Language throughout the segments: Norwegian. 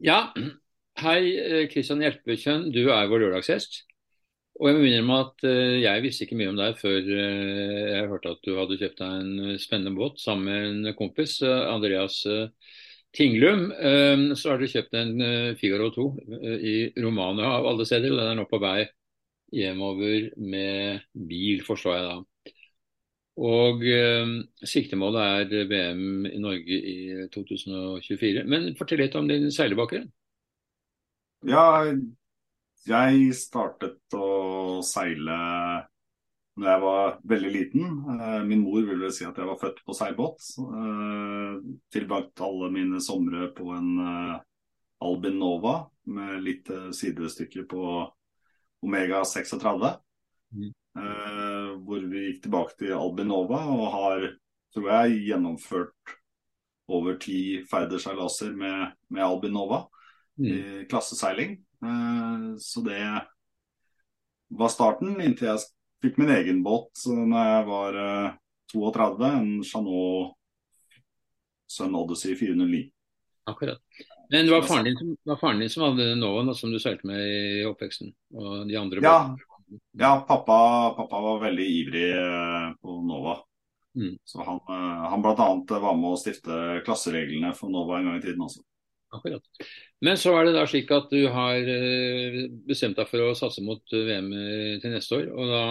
Ja, hei Kristian Hjelpekjønn, du er vår lørdagsgjest. Og jeg må innrømme at eh, jeg visste ikke mye om deg før eh, jeg hørte at du hadde kjøpt deg en spennende båt sammen med en kompis, eh, Andreas Tinglum. Så har du kjøpt en Figaro 2 i Romania av alle steder, og den er nå på vei hjemover med bil, forstår jeg da. Og eh, siktemålet er VM i Norge i 2024. Men fortell litt om din seilerbakgrunn. Ja, jeg startet å seile da jeg var veldig liten. Eh, min mor ville si at jeg var født på seilbåt. Eh, tilbrakt alle mine somre på en eh, Albin Nova med litt sidestykke på Omega 36. Mm. Hvor vi gikk tilbake til Albin Nova og har, tror jeg, gjennomført over ti ferderseilaser med, med Albin Nova mm. i klasseseiling. Eh, så det var starten, inntil jeg fikk min egen båt da jeg var 32. Eh, en Chanot Sun Odyssey 409. Akkurat. Men det var faren din som, var faren din som hadde Novaen som du seilte med i oppveksten? Og de andre ja, ja pappa, pappa, var veldig ivrig eh, på Nova. Mm. Så han, han bl.a. var med å stifte klassereglene for Nova en gang i tiden også. Akkurat. Men så er det da slik at du har eh, bestemt deg for å satse mot eh, VM eh, til neste år. og Da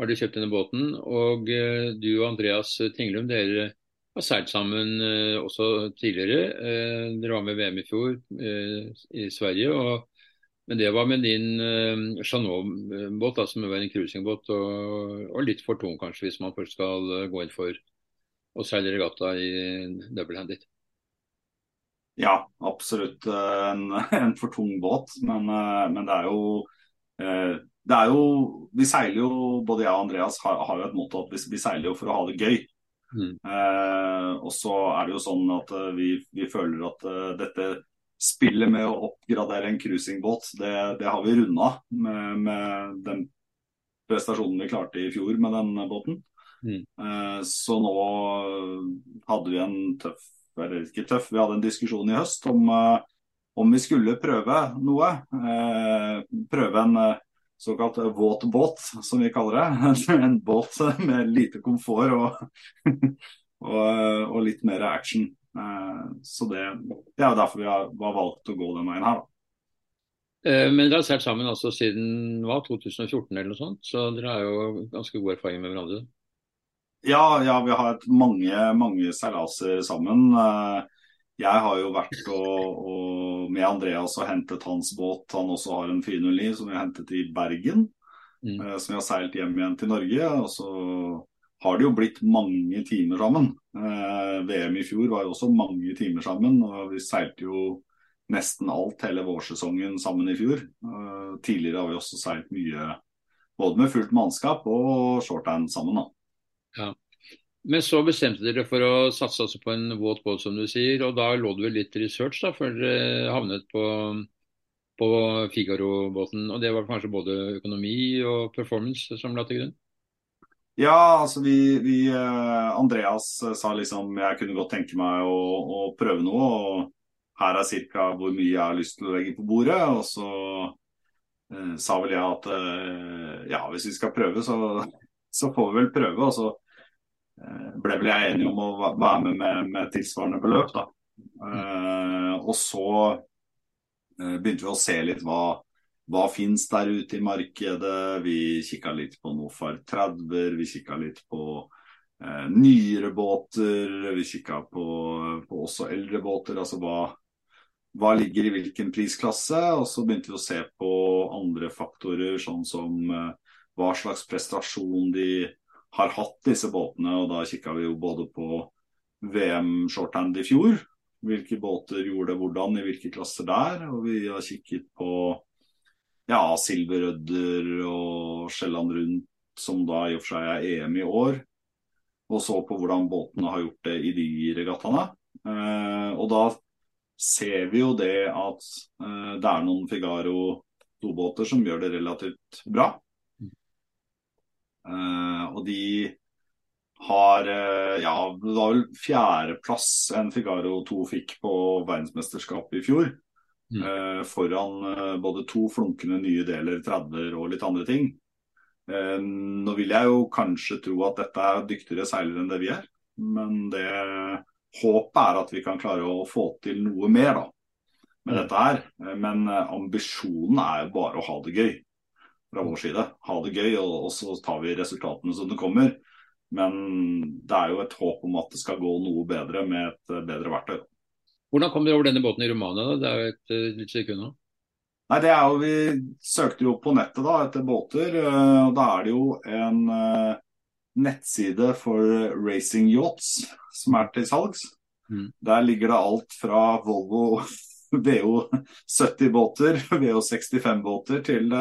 har du kjøpt denne båten. Og du og Andreas Tinglum dere har seilt sammen også tidligere. Dere var med VM i fjor i Sverige. og men det var med din uh, Chanot-båt, som var en cruisingbåt, og, og, litt for tung kanskje, hvis man først skal gå inn for å seile regatta i double-handed. Ja, absolutt eh, en, en, for tung båt. Men, eh, men, det er jo eh, det er jo, Vi seiler jo, både jeg og Andreas har, har jo et motto at vi, vi, seiler jo for å ha det gøy. Mm. Eh, og så er det jo sånn at vi, vi føler at uh, dette spillet med å oppgradere en cruisingbåt, det, det har vi runda med, med, den prestasjonen vi klarte i fjor med den båten. Mm. Eh, så nå hadde vi en tøff eller ikke tøff, vi hadde en diskusjon i høst om, uh, om vi skulle prøve noe. Uh, prøve en såkalt våt båt, som vi kaller det. en båt med lite komfort og, og, og litt mer action. Så det, det, er derfor vi har, har, valgt å gå den veien her. Da. Men dere har seilt sammen altså siden hva, 2014 eller noe sånt, så dere har jo ganske god erfaring med hverandre? Ja, ja, vi har hatt mange, mange seilaser sammen. Eh, jeg har jo vært og, og med Andreas og hentet hans båt. Han også har en 409 som vi har hentet i Bergen. Mm. Eh, som vi har seilt hjem igjen til Norge. Og så har det jo blitt mange timer sammen. Eh, VM i fjor var jo også mange timer sammen. Og vi seilte jo nesten alt hele vårsesongen sammen i fjor. tidligere har vi også seilt mye både med fullt mannskap og shorthand sammen. da. Ja. Men så bestemte dere for å satse altså på en våt båt, som du sier. Og da lå det vel litt research da, før dere havnet på, på Figaro-båten. Og det var kanskje både økonomi og performance som la til grunn? Ja, altså vi, vi eh, Andreas sa liksom jeg kunne godt tenke meg å, å prøve noe. og her er ca. hvor mye jeg har lyst til å legge på bordet. Og så eh, sa vel jeg at eh, ja, hvis vi skal prøve, så, så får vi vel prøve. Og så Eh, ble vel jeg enig om å være med med, med tilsvarende beløp. da. Uh, og så begynte vi å se litt hva, hva fins der ute i markedet. Vi kikka litt på Nofar 30, vi kikka litt på eh, nyere båter. Vi kikka på, på, også eldre båter. Altså hva, hva ligger i hvilken prisklasse. Og så begynte vi å se på andre faktorer, sånn som hva slags prestasjon de har hatt disse båtene. og Da kikka vi jo både på VM shorthand i fjor. Hvilke båter gjorde det hvordan i hvilke klasser der. Og vi har kikket på ja, Silverødder og Sjælland Rundt, som da i og for seg er EM i år. Og så på hvordan båtene har gjort det i de regattaene. Eh, og da ser vi jo det at eh, det er noen Figaro 2-båter som gjør det relativt bra. Uh, og de har Ja, det var vel fjerdeplass en Figaro 2 fikk på verdensmesterskapet i fjor. Mm. Eh, foran eh, både to flunkende nye deler, 30 og litt andre ting. Eh, nå vil jeg jo kanskje tro at dette er dyktigere seilere enn det vi er. Men det håpet er at vi kan klare å få til noe mer da, med mm. dette her. Eh, men eh, ambisjonen er jo bare å ha det gøy fra vår side. Ha det gøy, og, og så tar vi resultatene som det kommer. Men det er jo et håp om at det skal gå noe bedre med et bedre verktøy. Hvordan kom dere over denne båten i Romania? Da? Det er jo et uh, litt stykke unna. Nei, det er jo, Vi søkte jo på nettet da etter båter. og Da er det jo en uh, nettside for racing yachts som er til salgs. Mm. Der ligger det alt fra Volvo VO70-båter, VO65-båter, til,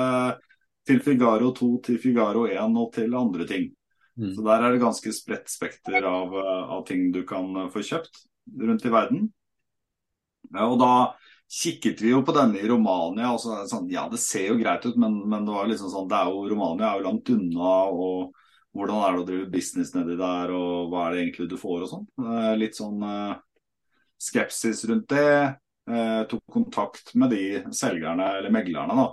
til Figaro 2, til Figaro 1 og til andre ting. Mm. Så der er det ganske spredt spekter av, av ting du kan få kjøpt rundt i verden. Og da kikket vi jo på denne i Romania. og så sånn, Ja, det ser jo greit ut, men, men, det var liksom sånn, det er jo, Romania er jo langt unna. og Hvordan er det å drive business nedi der, og hva er det egentlig du får og sånn. Litt sånn uh, skepsis rundt det. Uh, tok kontakt med de selgerne, eller meglerne, da,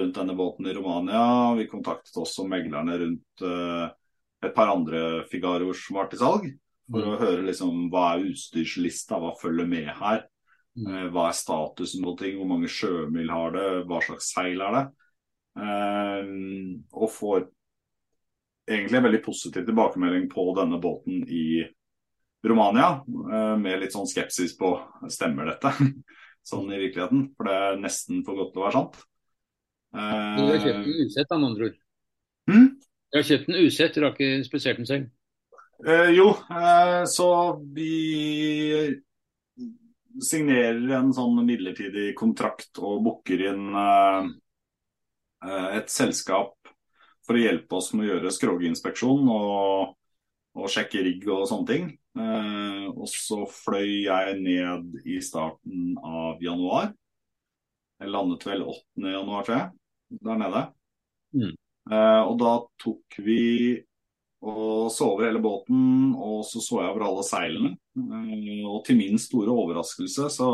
rundt denne båten i Romania. Vi kontaktet også meglerne rundt uh, et par andre Figaroer som var til salg. For mm. å høre liksom hva er utstyrslista, hva følger med her. Eh, hva er statusen på ting, hvor mange sjømil har det, hva slags seil er det? Eh, og får egentlig en veldig positiv tilbakemelding på denne båten i Romania, eh, med litt sånn skepsis på stemmer dette sånn i virkeligheten. For det er nesten for godt til å være sant. Du har kjøpt den usett, med andre ord? Hmm? Du har kjøpt den usett, du har ikke spesielt den selv? Eh, jo, eh, så vi signerer en sånn midlertidig kontrakt og booker inn uh, et selskap for å hjelpe oss med å gjøre skroginspeksjon og, og sjekke rigg og sånne ting. Uh, og så fløy jeg ned i starten av januar. Jeg landet vel 8. januar, tror jeg, der nede. Mm. Uh, og da tok vi og så over hele båten, og så så jeg over alle seilene. Eh, og til min store overraskelse så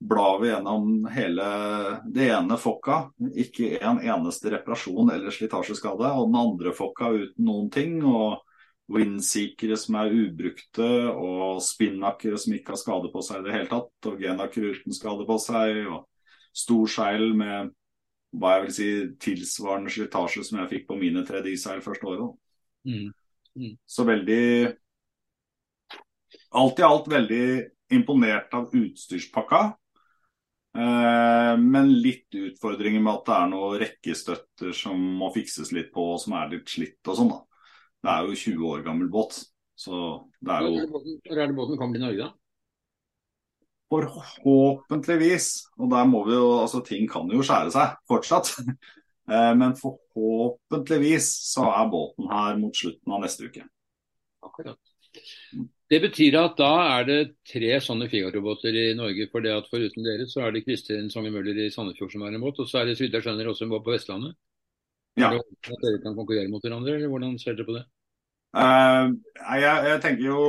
blar vi gjennom hele det ene fokka. Ikke en eneste reparasjon eller slitasjeskade. Og den andre fokka uten noen ting. Og windseekere som er ubrukte, og spinnakere som ikke har skade på seg i det hele tatt. Og genakere uten skade på seg. Og stor seil med hva jeg vil si tilsvarende slitasje som jeg fikk på mine tre D-seil første året. Mm. Mm. Så veldig Alt i alt veldig imponert av utstyrspakka. Eh, men litt utfordringer med at det er noen rekkestøtter som må fikses litt på, som er litt slitt og sånn. da. Det er jo 20 år gammel båt. Så det er jo Når er det båten kommer til Norge, da? Forhåpentligvis. Og der må vi jo Altså, ting kan jo skjære seg fortsatt. Eh, men forhåpentligvis så er båten her mot slutten av neste uke. Akkurat. Det betyr at da er det tre sånne Figaro-båter i Norge. For det at foruten dere så er det Kristin Sange Møller i Sandefjord som er en båt. Og så er det så vidt jeg skjønner også en båt på Vestlandet. Ja. At dere kan konkurrere mot hverandre, eller hvordan ser dere på det? Uh, jeg, jeg, tenker jo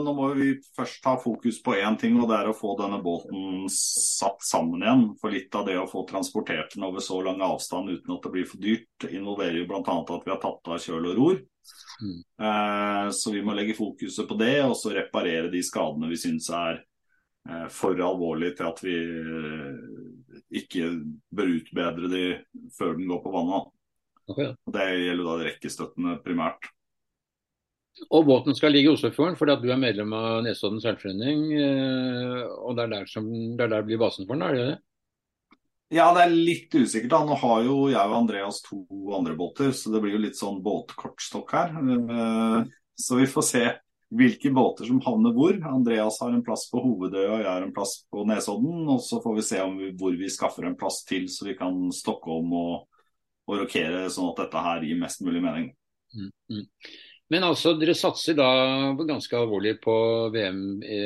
Nå må vi først ha fokus på én ting, og det er å få denne båten satt sammen igjen. For litt av det å få transportert den over så lang avstand uten at det blir for dyrt, involverer jo bl.a. at vi har tatt av kjøl og ror. Mm. Uh, så vi må legge fokuset på det, og så reparere de skadene vi syns er uh, for alvorlige til at vi ikke bør utbedre de før den går på vannet. Okay. Det gjelder da rekkestøttene primært. Og båten skal ligge i Oslofjorden fordi at du er medlem av Nesodden seilforening. Eh, og det er, der som, det er der blir basen for den, er det det? Ja, det er litt usikkert. da. Nå har jo jeg og Andreas to andre båter, så det blir jo litt sånn båtkortstokk her. Eh, så vi får se hvilke båter som havner hvor. Andreas har en plass på Hovedøya, og jeg har en plass på Nesodden. Og så får vi se vi, hvor vi skaffer en plass til, så vi kan stokke om og, og rokere, sånn at dette her gir mest mulig mening. Mm, mm. Men altså, dere satser da ganske alvorlig på VM i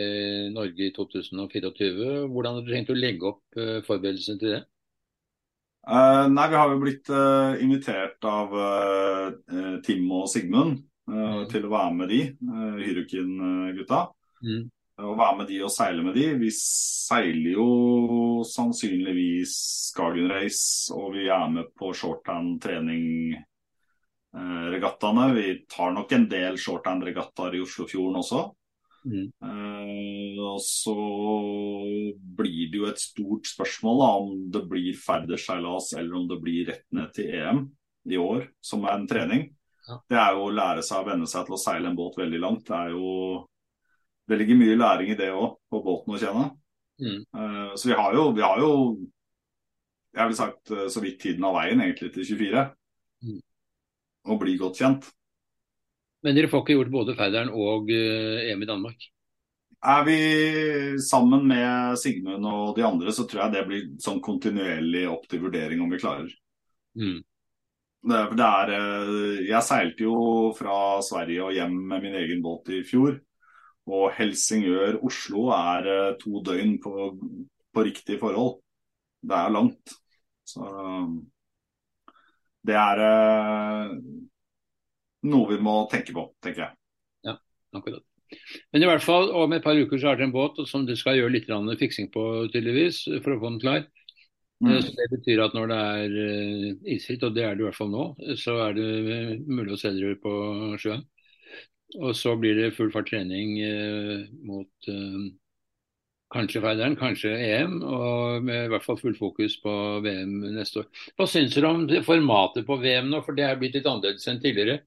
Norge i 2024. Hvordan har dere tenkt å legge opp uh, forberedelsene til det? Uh, nei, Vi har jo blitt uh, invitert av Tim og Sigmund mm. til å være med de, uh, Hyrukin-gutta. Mm. å være med de og seile med de. Vi seiler jo sannsynligvis Skagen Race, og vi er med på shorthand-trening-regattaene. Vi tar nok en del shorthand-regattaer i Oslofjorden også. Mm. Uh, og så blir det jo et stort spørsmål da, om det blir ferderseilas eller om det blir rett ned til EM i år, som er en trening. Ja. Det er jo å lære seg å venne seg til å seile en båt veldig langt. Det er jo det ligger mye læring i det òg, på båten å kjenne. Mm. Uh, så vi har, jo, vi har jo jeg ville sagt så vidt tiden av veien egentlig til 24. Mm. Og bli godt kjent. Men dere får ikke gjort både Færderen og uh, EM i Danmark? Er vi sammen med Sigmund og de andre, så tror jeg det blir sånn kontinuerlig opp til vurdering om vi klarer. Mm. Det, det er, jeg seilte jo fra Sverige og hjem med min egen båt i fjor. Og Helsingør-Oslo er eh, to døgn på, på, riktig forhold. Det er langt. Så det er eh, noe vi må tenke på, tenker jeg. Ja, akkurat. Men i hvert fall, om et par uker så er det en båt som du skal gjøre litt fiksing på, tydeligvis, for å få den klar. Mm. Eh, så Det betyr at når det er isfritt, og det er det i hvert fall nå, så er det mulig å se dere på sjøen. Og så blir det full fart trening eh, mot eh, kanskje Feideren, kanskje EM, og med i hvert fall full fokus på VM neste år. Hva syns dere om formatet på VM nå, for det er blitt litt annerledes enn tidligere?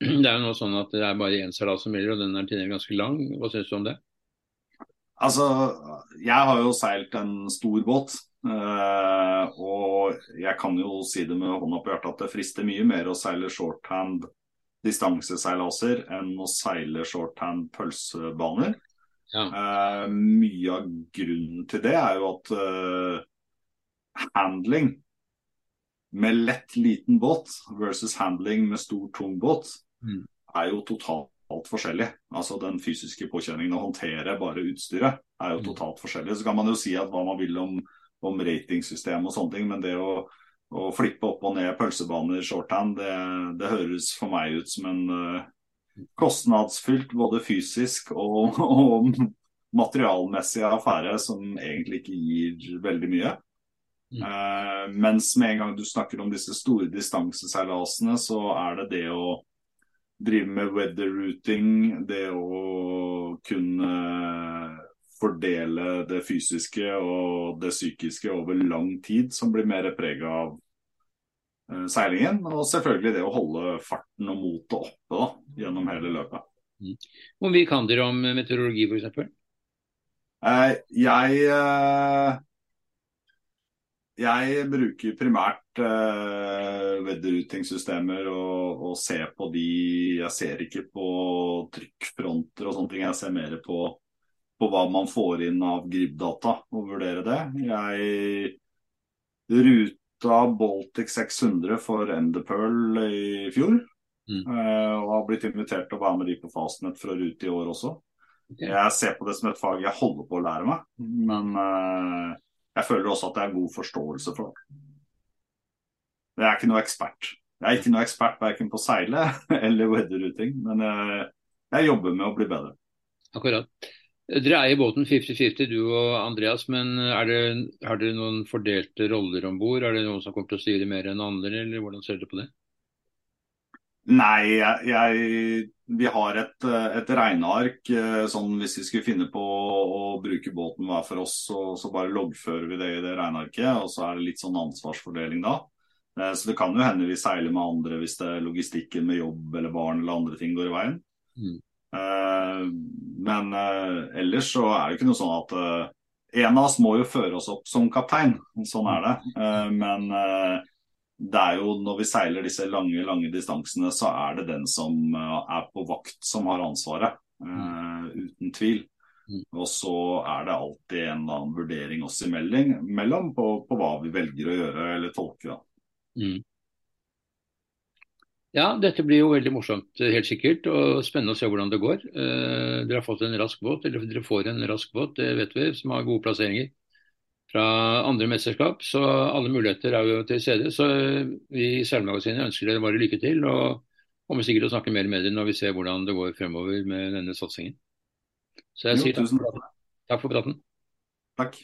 Det er jo nå sånn at det er bare én salat som gjelder, og den er tidligere ganske lang. Hva syns du om det? Altså, jeg har jo seilt en stor båt. Uh, og jeg kan jo si det med hånda på hjertet at det frister mye mer å seile shorthand distanseseilaser enn å seile shorthand pølsebaner. Ja. Uh, mye av grunnen til det er jo at uh, handling med lett, liten båt versus handling med stor, tung båt mm. er jo totalt forskjellig. Altså Den fysiske påkjenningen å håndtere bare utstyret er jo mm. totalt forskjellig. Så kan man jo si at hva man vil om, om ratingsystem og sånne ting, men det å å flippe opp og ned pølsebaner shorthand, det, det høres for meg ut som en uh, kostnadsfylt både fysisk og, og materialmessig affære som egentlig ikke gir veldig mye. Mm. Uh, mens med en gang du snakker om disse store distanseseilasene, så er det det å drive med weather routing, det å kunne fordele det fysiske og det psykiske over lang tid, som blir mer prega av seilingen. Og selvfølgelig det å holde farten og motet oppe da, gjennom hele løpet. Mm. Hvor mye kan dere om meteorologi f.eks.? Uh, jeg uh, jeg bruker primært uh, weatherrouting-systemer og, og, ser på de Jeg ser ikke på trykkfronter og sånne ting. Jeg ser mer på på hva man får inn av GRIB-data, og vurdere det. Jeg ruta Baltic 600 for Enderpearl i fjor. Mm. Uh, og har blitt invitert til å være med de på Fastnet for å rute i år også. Okay. Jeg ser på det som et fag jeg holder på å lære meg, men uh, jeg føler også at det er god forståelse for det. Jeg er ikke noe ekspert. Jeg er ikke noe ekspert verken på seile eller weatherrouting, men eh, jeg jobber med å bli bedre. Akkurat. Dere eier båten 50-50, du og Andreas. Men det, har dere noen fordelte roller om bord? Er det noen som kommer til å styre mer enn andre, eller hvordan ser dere på det? Nei, jeg, jeg, vi har et, et, regneark. Eh, sånn Hvis vi skulle finne på å bruke båten hver for oss, så, så, bare loggfører vi det i det regnearket. Og så er det litt sånn ansvarsfordeling da. Eh, så det kan jo hende vi seiler med andre hvis det er logistikken med jobb eller barn eller andre ting går i veien. Mm. Eh, men eh, ellers så er det ikke noe sånn at eh, en av oss må jo føre oss opp som kaptein, sånn er det. Men det er jo når vi seiler disse lange lange distansene, så er det den som er på vakt som har ansvaret. Uten tvil. Mm. Og så er det alltid en eller annen vurdering oss imellom på, på hva vi velger å gjøre eller tolke. Mm. Ja, dette blir jo veldig morsomt, eh, helt sikkert. Og spennende å se hvordan det går. Eh, dere har fått en rask båt, eller dere får en rask båt, det vet vi, som har gode plasseringer fra andre mesterskap. Så alle muligheter er jo til stede. Så eh, vi i Seilmagasinet ønsker dere bare lykke til. Og kommer sikkert til å snakke mer med dere når vi ser hvordan det går fremover med denne satsingen. Så jeg Jo, takk for, takk for praten. takk.